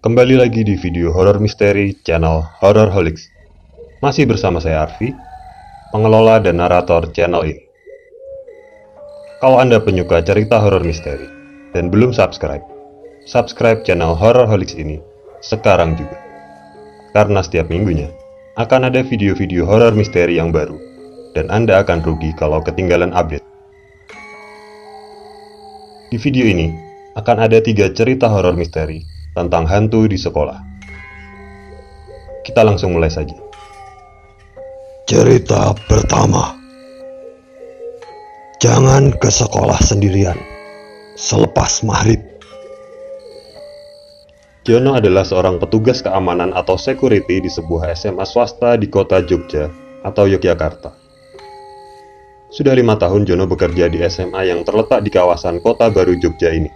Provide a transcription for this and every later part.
Kembali lagi di video horor misteri channel Horror Holics. Masih bersama saya Arfi, pengelola dan narator channel ini. Kalau Anda penyuka cerita horor misteri dan belum subscribe, subscribe channel Horror Holics ini sekarang juga. Karena setiap minggunya akan ada video-video horor misteri yang baru dan Anda akan rugi kalau ketinggalan update. Di video ini akan ada tiga cerita horor misteri tentang hantu di sekolah. Kita langsung mulai saja. Cerita pertama Jangan ke sekolah sendirian selepas maghrib. Jono adalah seorang petugas keamanan atau security di sebuah SMA swasta di kota Jogja atau Yogyakarta. Sudah lima tahun Jono bekerja di SMA yang terletak di kawasan kota baru Jogja ini.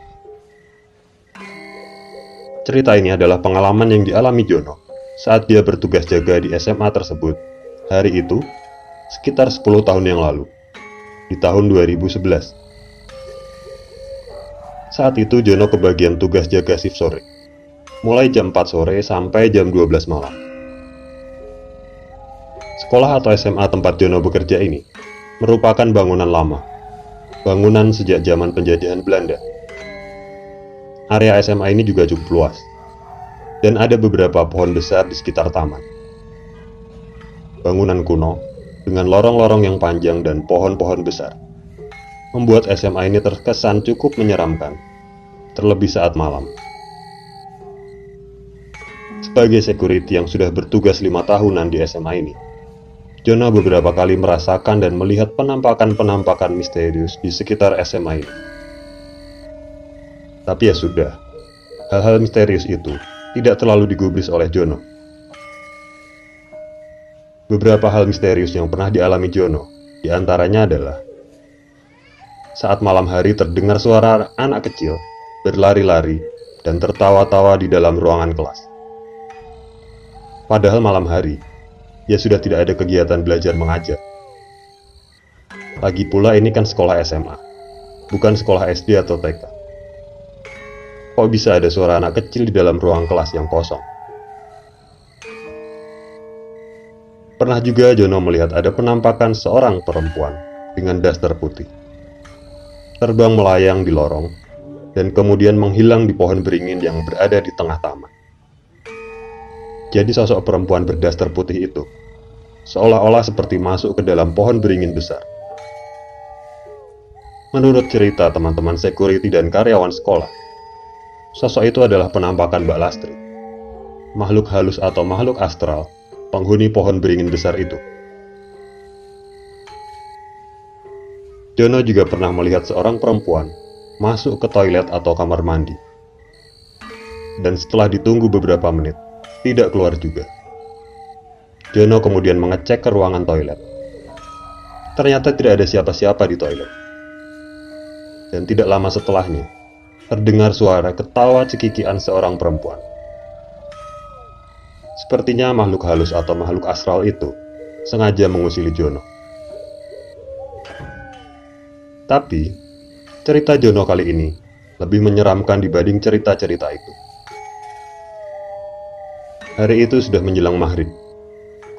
Cerita ini adalah pengalaman yang dialami Jono saat dia bertugas jaga di SMA tersebut. Hari itu, sekitar 10 tahun yang lalu, di tahun 2011. Saat itu Jono kebagian tugas jaga shift sore, mulai jam 4 sore sampai jam 12 malam. Sekolah atau SMA tempat Jono bekerja ini merupakan bangunan lama, bangunan sejak zaman penjajahan Belanda Area SMA ini juga cukup luas, dan ada beberapa pohon besar di sekitar taman. Bangunan kuno dengan lorong-lorong yang panjang dan pohon-pohon besar membuat SMA ini terkesan cukup menyeramkan, terlebih saat malam. Sebagai security yang sudah bertugas lima tahunan di SMA ini, Jonah beberapa kali merasakan dan melihat penampakan-penampakan misterius di sekitar SMA ini. Tapi ya sudah, hal-hal misterius itu tidak terlalu digubris oleh Jono. Beberapa hal misterius yang pernah dialami Jono, di antaranya adalah saat malam hari terdengar suara anak kecil berlari-lari dan tertawa-tawa di dalam ruangan kelas. Padahal malam hari, ya sudah tidak ada kegiatan belajar mengajar. Lagi pula ini kan sekolah SMA, bukan sekolah SD atau TK. Kok bisa ada suara anak kecil di dalam ruang kelas yang kosong? Pernah juga Jono melihat ada penampakan seorang perempuan dengan daster putih. Terbang melayang di lorong dan kemudian menghilang di pohon beringin yang berada di tengah taman. Jadi sosok perempuan berdaster putih itu seolah-olah seperti masuk ke dalam pohon beringin besar. Menurut cerita teman-teman security dan karyawan sekolah, Sosok itu adalah penampakan Mbak Lastri, makhluk halus atau makhluk astral, penghuni pohon beringin besar itu. Jono juga pernah melihat seorang perempuan masuk ke toilet atau kamar mandi. Dan setelah ditunggu beberapa menit, tidak keluar juga. Jono kemudian mengecek ke ruangan toilet. Ternyata tidak ada siapa-siapa di toilet. Dan tidak lama setelahnya, terdengar suara ketawa cekikian seorang perempuan. Sepertinya makhluk halus atau makhluk astral itu sengaja mengusili Jono. Tapi, cerita Jono kali ini lebih menyeramkan dibanding cerita-cerita itu. Hari itu sudah menjelang maghrib.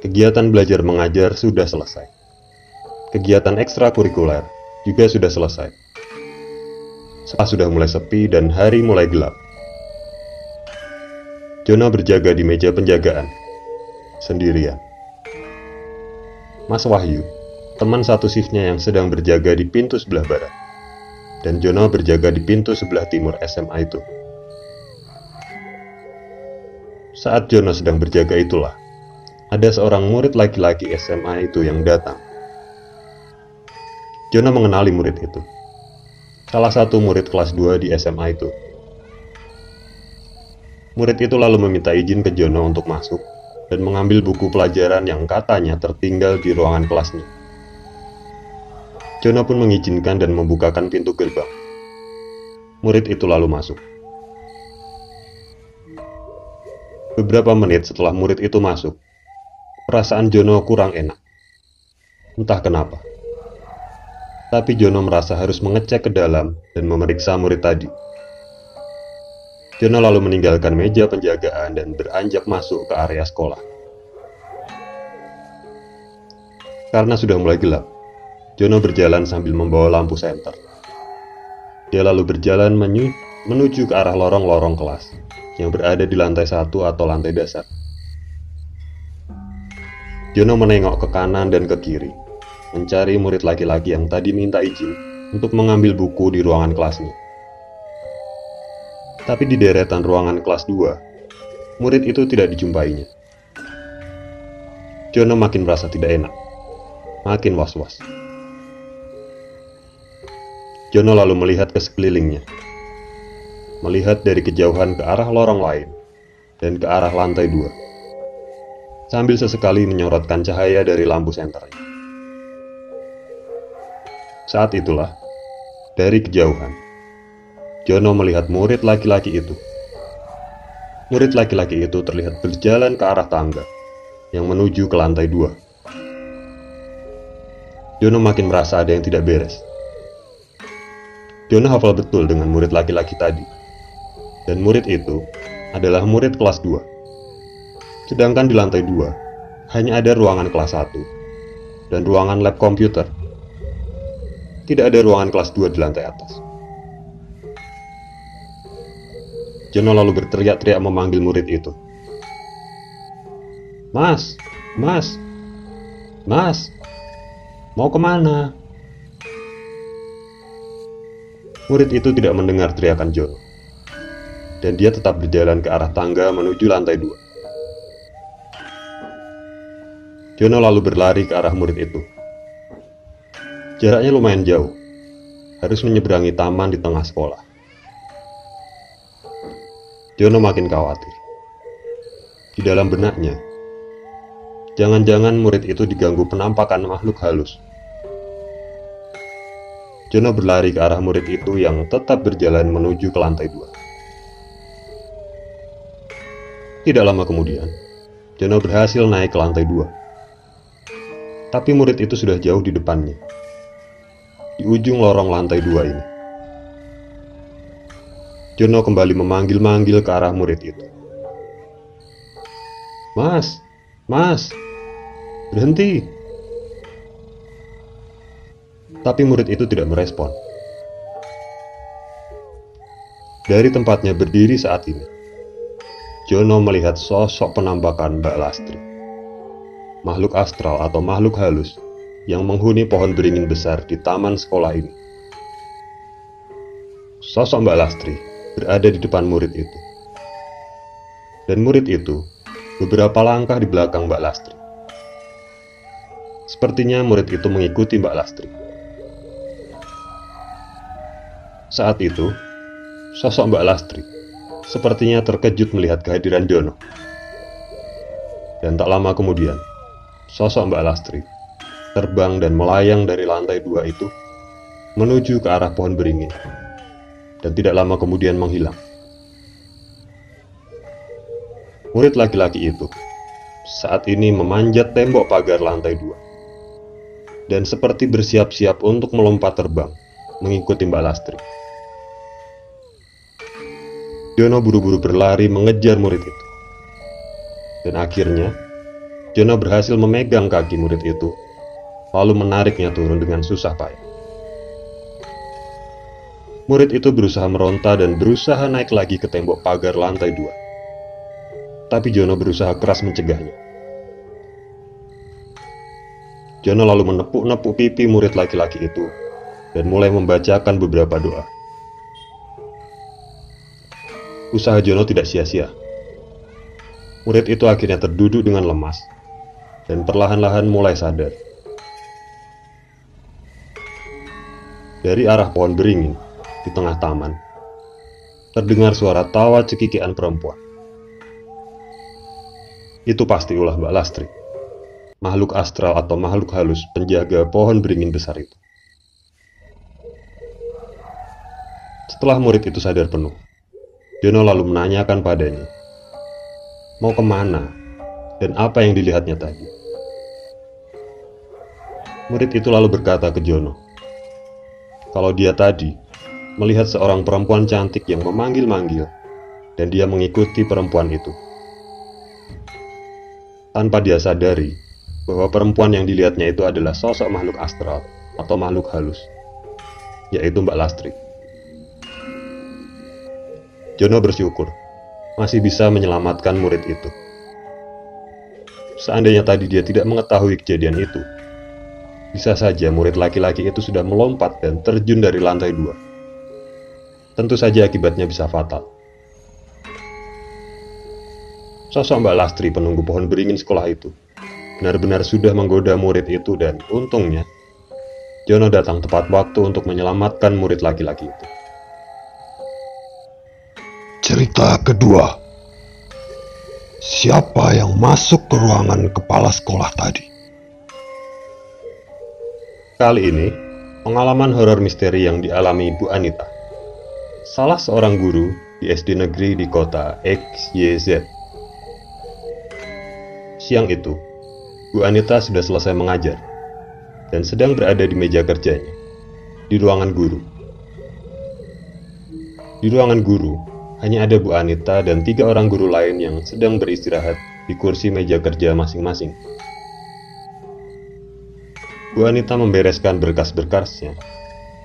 Kegiatan belajar mengajar sudah selesai. Kegiatan ekstrakurikuler juga sudah selesai saat sudah mulai sepi dan hari mulai gelap. Jono berjaga di meja penjagaan, sendirian. Mas Wahyu, teman satu shiftnya yang sedang berjaga di pintu sebelah barat, dan Jono berjaga di pintu sebelah timur SMA itu. Saat Jono sedang berjaga itulah, ada seorang murid laki-laki SMA itu yang datang. Jono mengenali murid itu salah satu murid kelas 2 di SMA itu. Murid itu lalu meminta izin ke Jono untuk masuk dan mengambil buku pelajaran yang katanya tertinggal di ruangan kelasnya. Jono pun mengizinkan dan membukakan pintu gerbang. Murid itu lalu masuk. Beberapa menit setelah murid itu masuk, perasaan Jono kurang enak. Entah kenapa tapi Jono merasa harus mengecek ke dalam dan memeriksa murid tadi. Jono lalu meninggalkan meja penjagaan dan beranjak masuk ke area sekolah. Karena sudah mulai gelap, Jono berjalan sambil membawa lampu senter. Dia lalu berjalan menuju ke arah lorong-lorong kelas yang berada di lantai satu atau lantai dasar. Jono menengok ke kanan dan ke kiri, mencari murid laki-laki yang tadi minta izin untuk mengambil buku di ruangan kelasnya. Tapi di deretan ruangan kelas 2, murid itu tidak dijumpainya. Jono makin merasa tidak enak, makin was-was. Jono lalu melihat ke sekelilingnya, melihat dari kejauhan ke arah lorong lain dan ke arah lantai dua, sambil sesekali menyorotkan cahaya dari lampu senternya. Saat itulah, dari kejauhan, Jono melihat murid laki-laki itu. Murid laki-laki itu terlihat berjalan ke arah tangga yang menuju ke lantai dua. Jono makin merasa ada yang tidak beres. Jono hafal betul dengan murid laki-laki tadi. Dan murid itu adalah murid kelas 2. Sedangkan di lantai 2 hanya ada ruangan kelas 1 dan ruangan lab komputer. Tidak ada ruangan kelas 2 di lantai atas. Jono lalu berteriak-teriak memanggil murid itu. Mas, mas, mas, mau ke mana? Murid itu tidak mendengar teriakan Jono. Dan dia tetap berjalan ke arah tangga menuju lantai dua. Jono lalu berlari ke arah murid itu. Jaraknya lumayan jauh, harus menyeberangi taman di tengah sekolah. Jono makin khawatir. Di dalam benaknya, jangan-jangan murid itu diganggu penampakan makhluk halus. Jono berlari ke arah murid itu yang tetap berjalan menuju ke lantai dua. Tidak lama kemudian, Jono berhasil naik ke lantai dua. Tapi murid itu sudah jauh di depannya, ujung lorong lantai dua ini. Jono kembali memanggil-manggil ke arah murid itu. Mas, mas, berhenti. Tapi murid itu tidak merespon. Dari tempatnya berdiri saat ini, Jono melihat sosok penampakan Mbak Lastri. Makhluk astral atau makhluk halus yang menghuni pohon beringin besar di taman sekolah ini. Sosok Mbak Lastri berada di depan murid itu. Dan murid itu beberapa langkah di belakang Mbak Lastri. Sepertinya murid itu mengikuti Mbak Lastri. Saat itu, sosok Mbak Lastri sepertinya terkejut melihat kehadiran Jono. Dan tak lama kemudian, sosok Mbak Lastri terbang dan melayang dari lantai dua itu menuju ke arah pohon beringin dan tidak lama kemudian menghilang. Murid laki-laki itu saat ini memanjat tembok pagar lantai dua dan seperti bersiap-siap untuk melompat terbang mengikuti Mbak Lastri. Jono buru-buru berlari mengejar murid itu. Dan akhirnya, Jono berhasil memegang kaki murid itu, lalu menariknya turun dengan susah payah. Murid itu berusaha meronta dan berusaha naik lagi ke tembok pagar lantai dua. Tapi Jono berusaha keras mencegahnya. Jono lalu menepuk-nepuk pipi murid laki-laki itu dan mulai membacakan beberapa doa. Usaha Jono tidak sia-sia. Murid itu akhirnya terduduk dengan lemas dan perlahan-lahan mulai sadar. Dari arah pohon beringin, di tengah taman. Terdengar suara tawa cekikian perempuan. Itu pasti ulah Mbak Lastri, makhluk astral atau makhluk halus penjaga pohon beringin besar itu. Setelah murid itu sadar penuh, Jono lalu menanyakan padanya, mau ke mana dan apa yang dilihatnya tadi. Murid itu lalu berkata ke Jono, kalau dia tadi melihat seorang perempuan cantik yang memanggil-manggil dan dia mengikuti perempuan itu. Tanpa dia sadari bahwa perempuan yang dilihatnya itu adalah sosok makhluk astral atau makhluk halus, yaitu Mbak Lastri. Jono bersyukur masih bisa menyelamatkan murid itu. Seandainya tadi dia tidak mengetahui kejadian itu, bisa saja murid laki-laki itu sudah melompat dan terjun dari lantai dua. Tentu saja akibatnya bisa fatal. Sosok Mbak Lastri penunggu pohon beringin sekolah itu benar-benar sudah menggoda murid itu dan untungnya Jono datang tepat waktu untuk menyelamatkan murid laki-laki itu. Cerita kedua. Siapa yang masuk ke ruangan kepala sekolah tadi? Kali ini, pengalaman horor misteri yang dialami Bu Anita. Salah seorang guru di SD negeri di kota XYZ Siang itu, Bu Anita sudah selesai mengajar dan sedang berada di meja kerjanya, di ruangan guru. Di ruangan guru, hanya ada Bu Anita dan tiga orang guru lain yang sedang beristirahat di kursi meja kerja masing-masing. Bu Anita membereskan berkas-berkasnya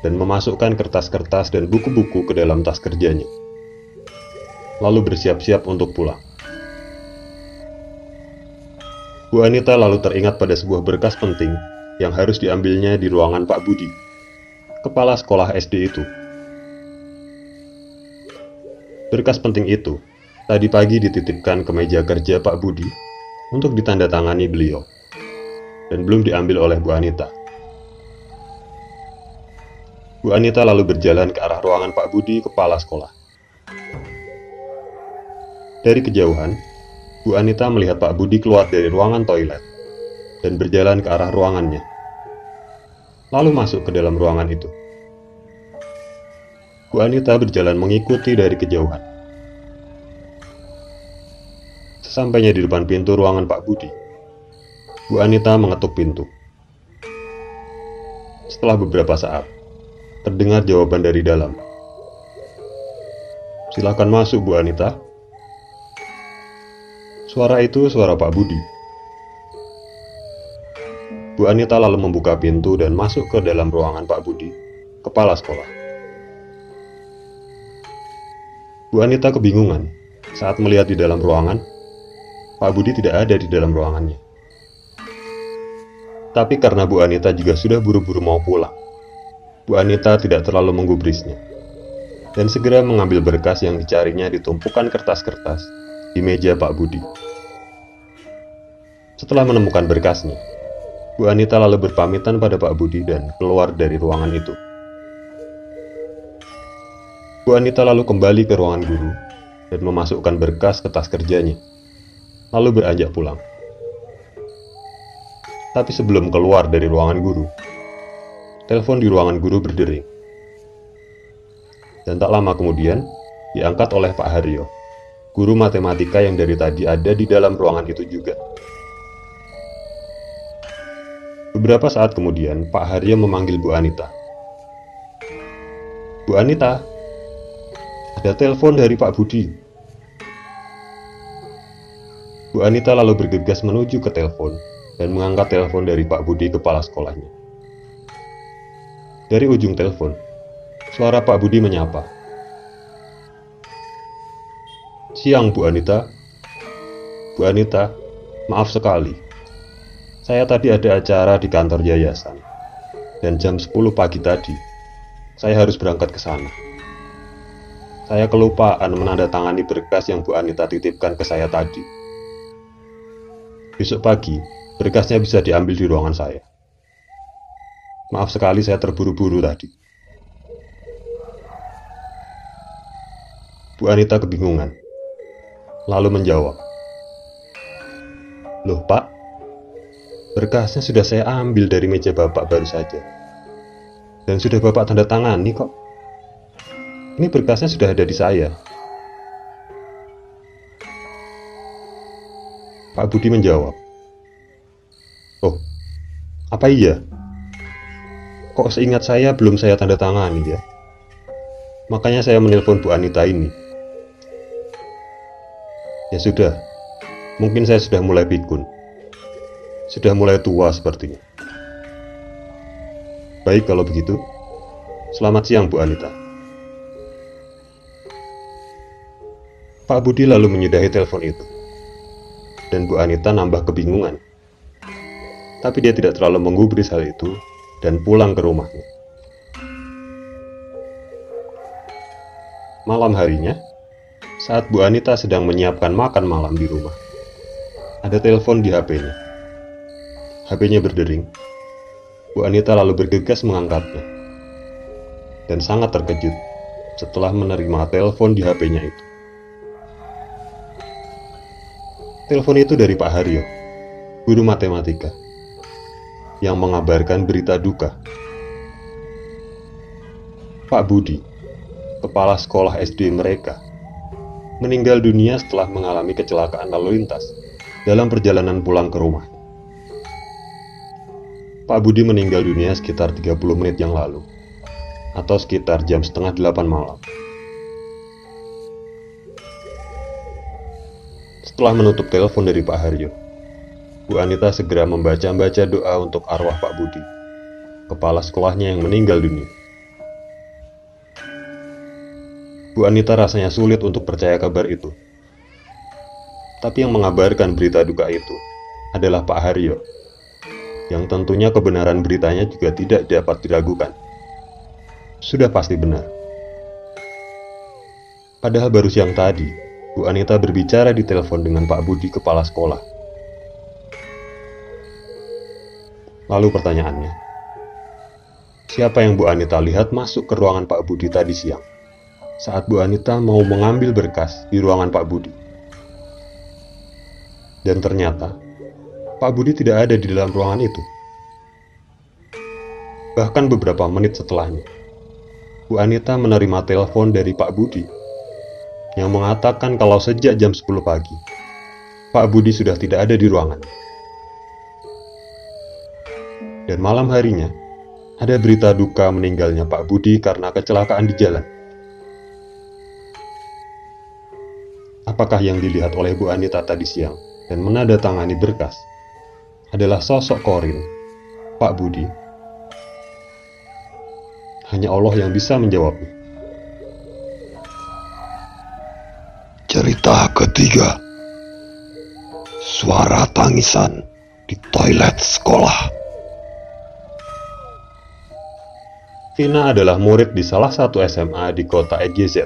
dan memasukkan kertas-kertas dan buku-buku ke dalam tas kerjanya. Lalu bersiap-siap untuk pulang. Bu Anita lalu teringat pada sebuah berkas penting yang harus diambilnya di ruangan Pak Budi, kepala sekolah SD itu. Berkas penting itu tadi pagi dititipkan ke meja kerja Pak Budi untuk ditandatangani beliau, dan belum diambil oleh Bu Anita. Bu Anita lalu berjalan ke arah ruangan Pak Budi, kepala sekolah. Dari kejauhan, Bu Anita melihat Pak Budi keluar dari ruangan toilet dan berjalan ke arah ruangannya. Lalu masuk ke dalam ruangan itu. Bu Anita berjalan mengikuti dari kejauhan. Sesampainya di depan pintu ruangan Pak Budi, Bu Anita mengetuk pintu. Setelah beberapa saat, terdengar jawaban dari dalam. Silakan masuk, Bu Anita. Suara itu suara Pak Budi. Bu Anita lalu membuka pintu dan masuk ke dalam ruangan Pak Budi, kepala sekolah. Bu Anita kebingungan saat melihat di dalam ruangan, Pak Budi tidak ada di dalam ruangannya. Tapi karena Bu Anita juga sudah buru-buru mau pulang, Bu Anita tidak terlalu menggubrisnya dan segera mengambil berkas yang dicarinya di tumpukan kertas-kertas di meja Pak Budi. Setelah menemukan berkasnya, Bu Anita lalu berpamitan pada Pak Budi dan keluar dari ruangan itu. Bu Anita lalu kembali ke ruangan guru dan memasukkan berkas ke tas kerjanya, lalu beranjak pulang. Tapi sebelum keluar dari ruangan guru, telepon di ruangan guru berdering. Dan tak lama kemudian, diangkat oleh Pak Haryo guru matematika yang dari tadi ada di dalam ruangan itu juga. Beberapa saat kemudian, Pak Haryo memanggil Bu Anita. Bu Anita, ada telepon dari Pak Budi. Bu Anita lalu bergegas menuju ke telepon dan mengangkat telepon dari Pak Budi kepala sekolahnya. Dari ujung telepon, suara Pak Budi menyapa. Siang Bu Anita. Bu Anita, maaf sekali. Saya tadi ada acara di kantor yayasan. Dan jam 10 pagi tadi, saya harus berangkat ke sana. Saya kelupaan menandatangani berkas yang Bu Anita titipkan ke saya tadi. Besok pagi, berkasnya bisa diambil di ruangan saya. Maaf sekali saya terburu-buru tadi. Bu Anita kebingungan lalu menjawab, Loh pak, berkasnya sudah saya ambil dari meja bapak baru saja. Dan sudah bapak tanda tangani kok. Ini berkasnya sudah ada di saya. Pak Budi menjawab, Oh, apa iya? Kok seingat saya belum saya tanda tangani ya? Makanya saya menelpon Bu Anita ini. Ya sudah, mungkin saya sudah mulai pikun. Sudah mulai tua sepertinya. Baik kalau begitu. Selamat siang Bu Anita. Pak Budi lalu menyudahi telepon itu. Dan Bu Anita nambah kebingungan. Tapi dia tidak terlalu menggubris hal itu dan pulang ke rumahnya. Malam harinya, saat Bu Anita sedang menyiapkan makan malam di rumah, ada telepon di HP-nya. HP-nya berdering. Bu Anita lalu bergegas mengangkatnya. Dan sangat terkejut setelah menerima telepon di HP-nya itu. Telepon itu dari Pak Haryo, guru matematika, yang mengabarkan berita duka. Pak Budi, kepala sekolah SD mereka, meninggal dunia setelah mengalami kecelakaan lalu lintas dalam perjalanan pulang ke rumah. Pak Budi meninggal dunia sekitar 30 menit yang lalu, atau sekitar jam setengah delapan malam. Setelah menutup telepon dari Pak Haryo, Bu Anita segera membaca-baca doa untuk arwah Pak Budi, kepala sekolahnya yang meninggal dunia. Bu Anita rasanya sulit untuk percaya kabar itu. Tapi yang mengabarkan berita duka itu adalah Pak Haryo, yang tentunya kebenaran beritanya juga tidak dapat diragukan. Sudah pasti benar. Padahal baru siang tadi, Bu Anita berbicara di telepon dengan Pak Budi kepala sekolah. Lalu pertanyaannya, siapa yang Bu Anita lihat masuk ke ruangan Pak Budi tadi siang? saat Bu Anita mau mengambil berkas di ruangan Pak Budi. Dan ternyata, Pak Budi tidak ada di dalam ruangan itu. Bahkan beberapa menit setelahnya, Bu Anita menerima telepon dari Pak Budi yang mengatakan kalau sejak jam 10 pagi, Pak Budi sudah tidak ada di ruangan. Dan malam harinya, ada berita duka meninggalnya Pak Budi karena kecelakaan di jalan. apakah yang dilihat oleh Bu Anita tadi siang dan menandatangani berkas adalah sosok Korin, Pak Budi. Hanya Allah yang bisa menjawabnya. Cerita ketiga Suara tangisan di toilet sekolah Vina adalah murid di salah satu SMA di kota EGZ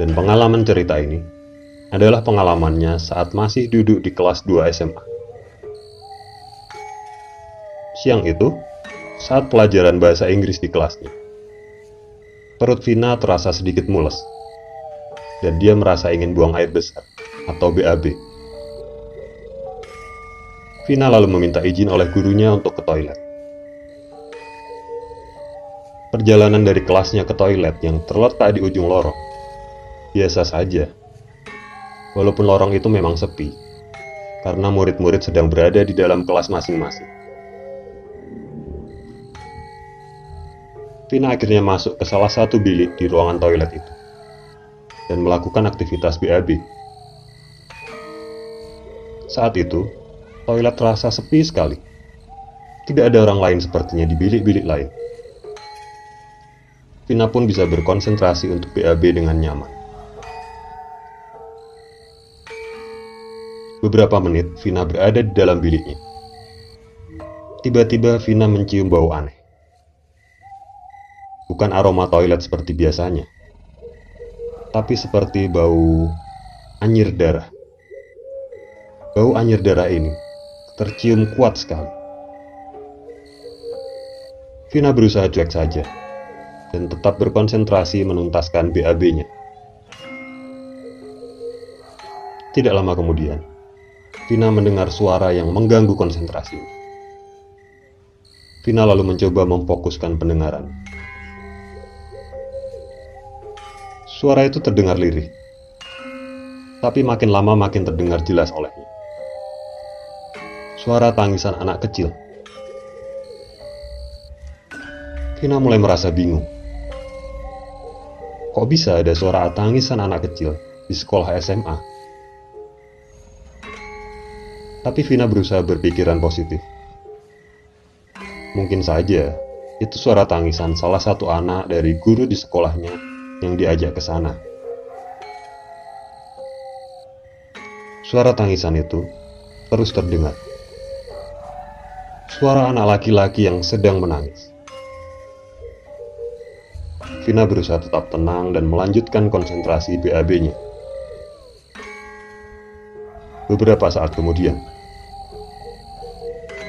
dan pengalaman cerita ini adalah pengalamannya saat masih duduk di kelas 2 SMA. Siang itu, saat pelajaran bahasa Inggris di kelasnya, perut Vina terasa sedikit mules, dan dia merasa ingin buang air besar atau BAB. Vina lalu meminta izin oleh gurunya untuk ke toilet. Perjalanan dari kelasnya ke toilet yang terletak di ujung lorong biasa saja. Walaupun lorong itu memang sepi, karena murid-murid sedang berada di dalam kelas masing-masing. Vina akhirnya masuk ke salah satu bilik di ruangan toilet itu dan melakukan aktivitas BAB. Saat itu, toilet terasa sepi sekali. Tidak ada orang lain sepertinya di bilik-bilik lain. Vina pun bisa berkonsentrasi untuk BAB dengan nyaman. Beberapa menit, Vina berada di dalam biliknya. Tiba-tiba Vina mencium bau aneh. Bukan aroma toilet seperti biasanya, tapi seperti bau anyir darah. Bau anyir darah ini tercium kuat sekali. Vina berusaha cuek saja dan tetap berkonsentrasi menuntaskan BAB-nya. Tidak lama kemudian, Vina mendengar suara yang mengganggu konsentrasi. Vina lalu mencoba memfokuskan pendengaran. Suara itu terdengar lirih, tapi makin lama makin terdengar jelas olehnya. Suara tangisan anak kecil. Vina mulai merasa bingung. Kok bisa ada suara tangisan anak kecil di sekolah SMA. Tapi Vina berusaha berpikiran positif. Mungkin saja itu suara tangisan salah satu anak dari guru di sekolahnya yang diajak ke sana. Suara tangisan itu terus terdengar. Suara anak laki-laki yang sedang menangis. Vina berusaha tetap tenang dan melanjutkan konsentrasi BAB-nya. Beberapa saat kemudian,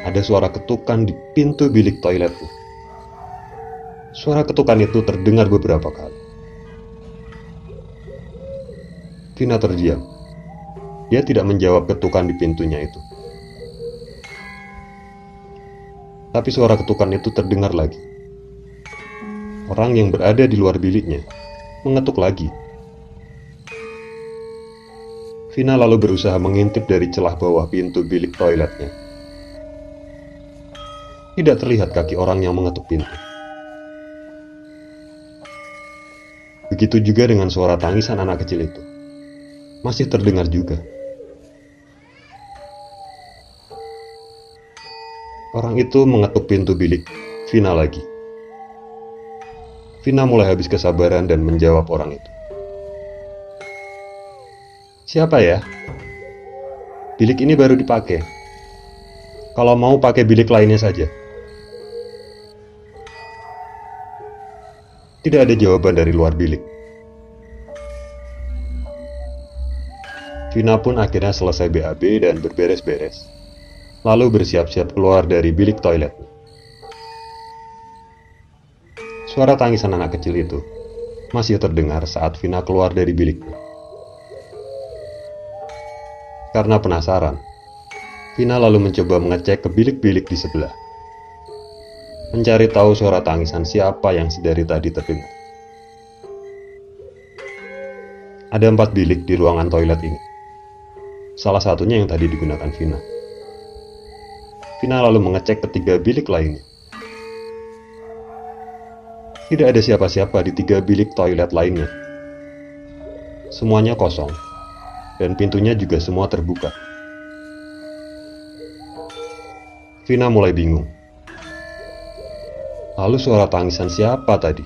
ada suara ketukan di pintu bilik toiletnya. Suara ketukan itu terdengar beberapa kali. Vina terdiam. Dia tidak menjawab ketukan di pintunya itu. Tapi suara ketukan itu terdengar lagi. Orang yang berada di luar biliknya mengetuk lagi. Vina lalu berusaha mengintip dari celah bawah pintu bilik toiletnya. Tidak terlihat kaki orang yang mengetuk pintu. Begitu juga dengan suara tangisan anak kecil itu. Masih terdengar juga. Orang itu mengetuk pintu bilik Vina lagi. Vina mulai habis kesabaran dan menjawab orang itu. Siapa ya? Bilik ini baru dipakai. Kalau mau pakai bilik lainnya saja. Tidak ada jawaban dari luar bilik. Vina pun akhirnya selesai BAB dan berberes-beres, lalu bersiap-siap keluar dari bilik toilet. Suara tangisan anak kecil itu masih terdengar saat Vina keluar dari biliknya. Karena penasaran, Vina lalu mencoba mengecek ke bilik-bilik di sebelah mencari tahu suara tangisan siapa yang sedari tadi terdengar. Ada empat bilik di ruangan toilet ini. Salah satunya yang tadi digunakan Vina. Vina lalu mengecek ketiga bilik lainnya. Tidak ada siapa-siapa di tiga bilik toilet lainnya. Semuanya kosong, dan pintunya juga semua terbuka. Vina mulai bingung Lalu suara tangisan siapa tadi?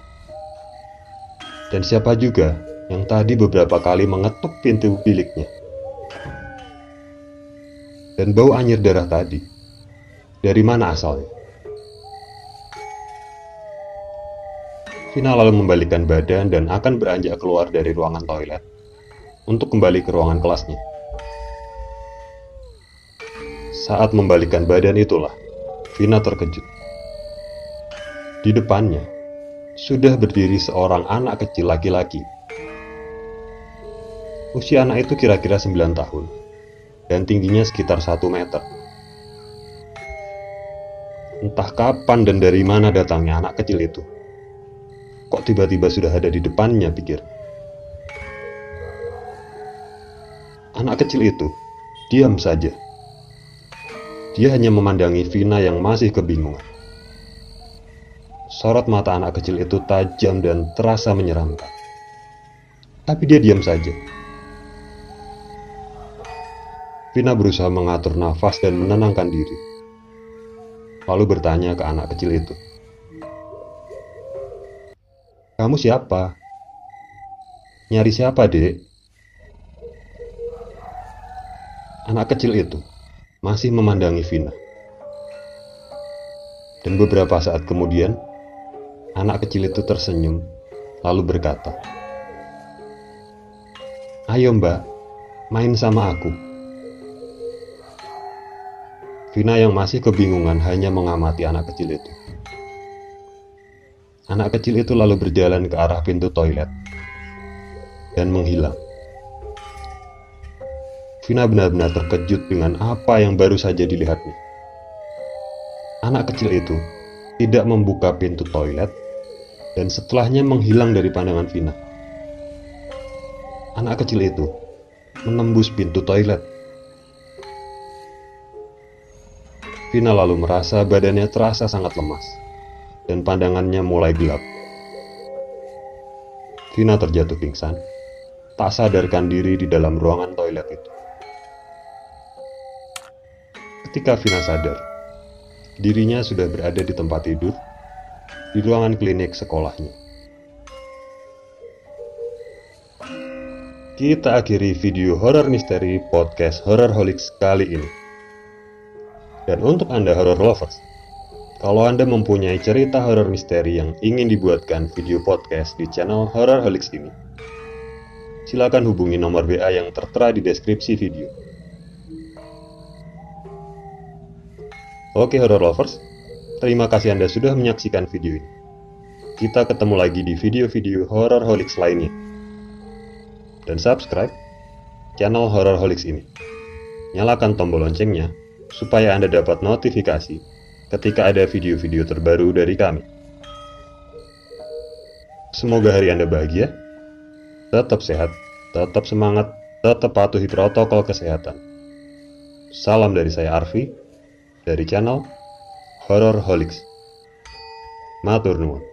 Dan siapa juga yang tadi beberapa kali mengetuk pintu biliknya? Dan bau anyir darah tadi, dari mana asalnya? Vina lalu membalikkan badan dan akan beranjak keluar dari ruangan toilet untuk kembali ke ruangan kelasnya. Saat membalikkan badan itulah, Vina terkejut. Di depannya, sudah berdiri seorang anak kecil laki-laki. Usia anak itu kira-kira 9 tahun, dan tingginya sekitar 1 meter. Entah kapan dan dari mana datangnya anak kecil itu. Kok tiba-tiba sudah ada di depannya, pikir. Anak kecil itu diam saja. Dia hanya memandangi Vina yang masih kebingungan. Sorot mata anak kecil itu tajam dan terasa menyeramkan. Tapi dia diam saja. Vina berusaha mengatur nafas dan menenangkan diri. Lalu bertanya ke anak kecil itu. Kamu siapa? Nyari siapa, dek? Anak kecil itu masih memandangi Vina. Dan beberapa saat kemudian, Anak kecil itu tersenyum, lalu berkata, "Ayo, Mbak, main sama aku." Vina yang masih kebingungan hanya mengamati anak kecil itu. Anak kecil itu lalu berjalan ke arah pintu toilet dan menghilang. Vina benar-benar terkejut dengan apa yang baru saja dilihatnya. Anak kecil itu tidak membuka pintu toilet dan setelahnya menghilang dari pandangan Vina. Anak kecil itu menembus pintu toilet. Vina lalu merasa badannya terasa sangat lemas dan pandangannya mulai gelap. Vina terjatuh pingsan tak sadarkan diri di dalam ruangan toilet itu. Ketika Vina sadar, dirinya sudah berada di tempat tidur di ruangan klinik sekolahnya. Kita akhiri video horor misteri podcast Horror Holics kali ini. Dan untuk Anda horror lovers, kalau Anda mempunyai cerita horor misteri yang ingin dibuatkan video podcast di channel Horror Holics ini, silakan hubungi nomor WA yang tertera di deskripsi video. Oke horror lovers, terima kasih Anda sudah menyaksikan video ini. Kita ketemu lagi di video-video horror holics lainnya. Dan subscribe channel horror holics ini. Nyalakan tombol loncengnya supaya Anda dapat notifikasi ketika ada video-video terbaru dari kami. Semoga hari Anda bahagia, tetap sehat, tetap semangat, tetap patuhi protokol kesehatan. Salam dari saya Arfi, dari channel Horror Holics. Matur.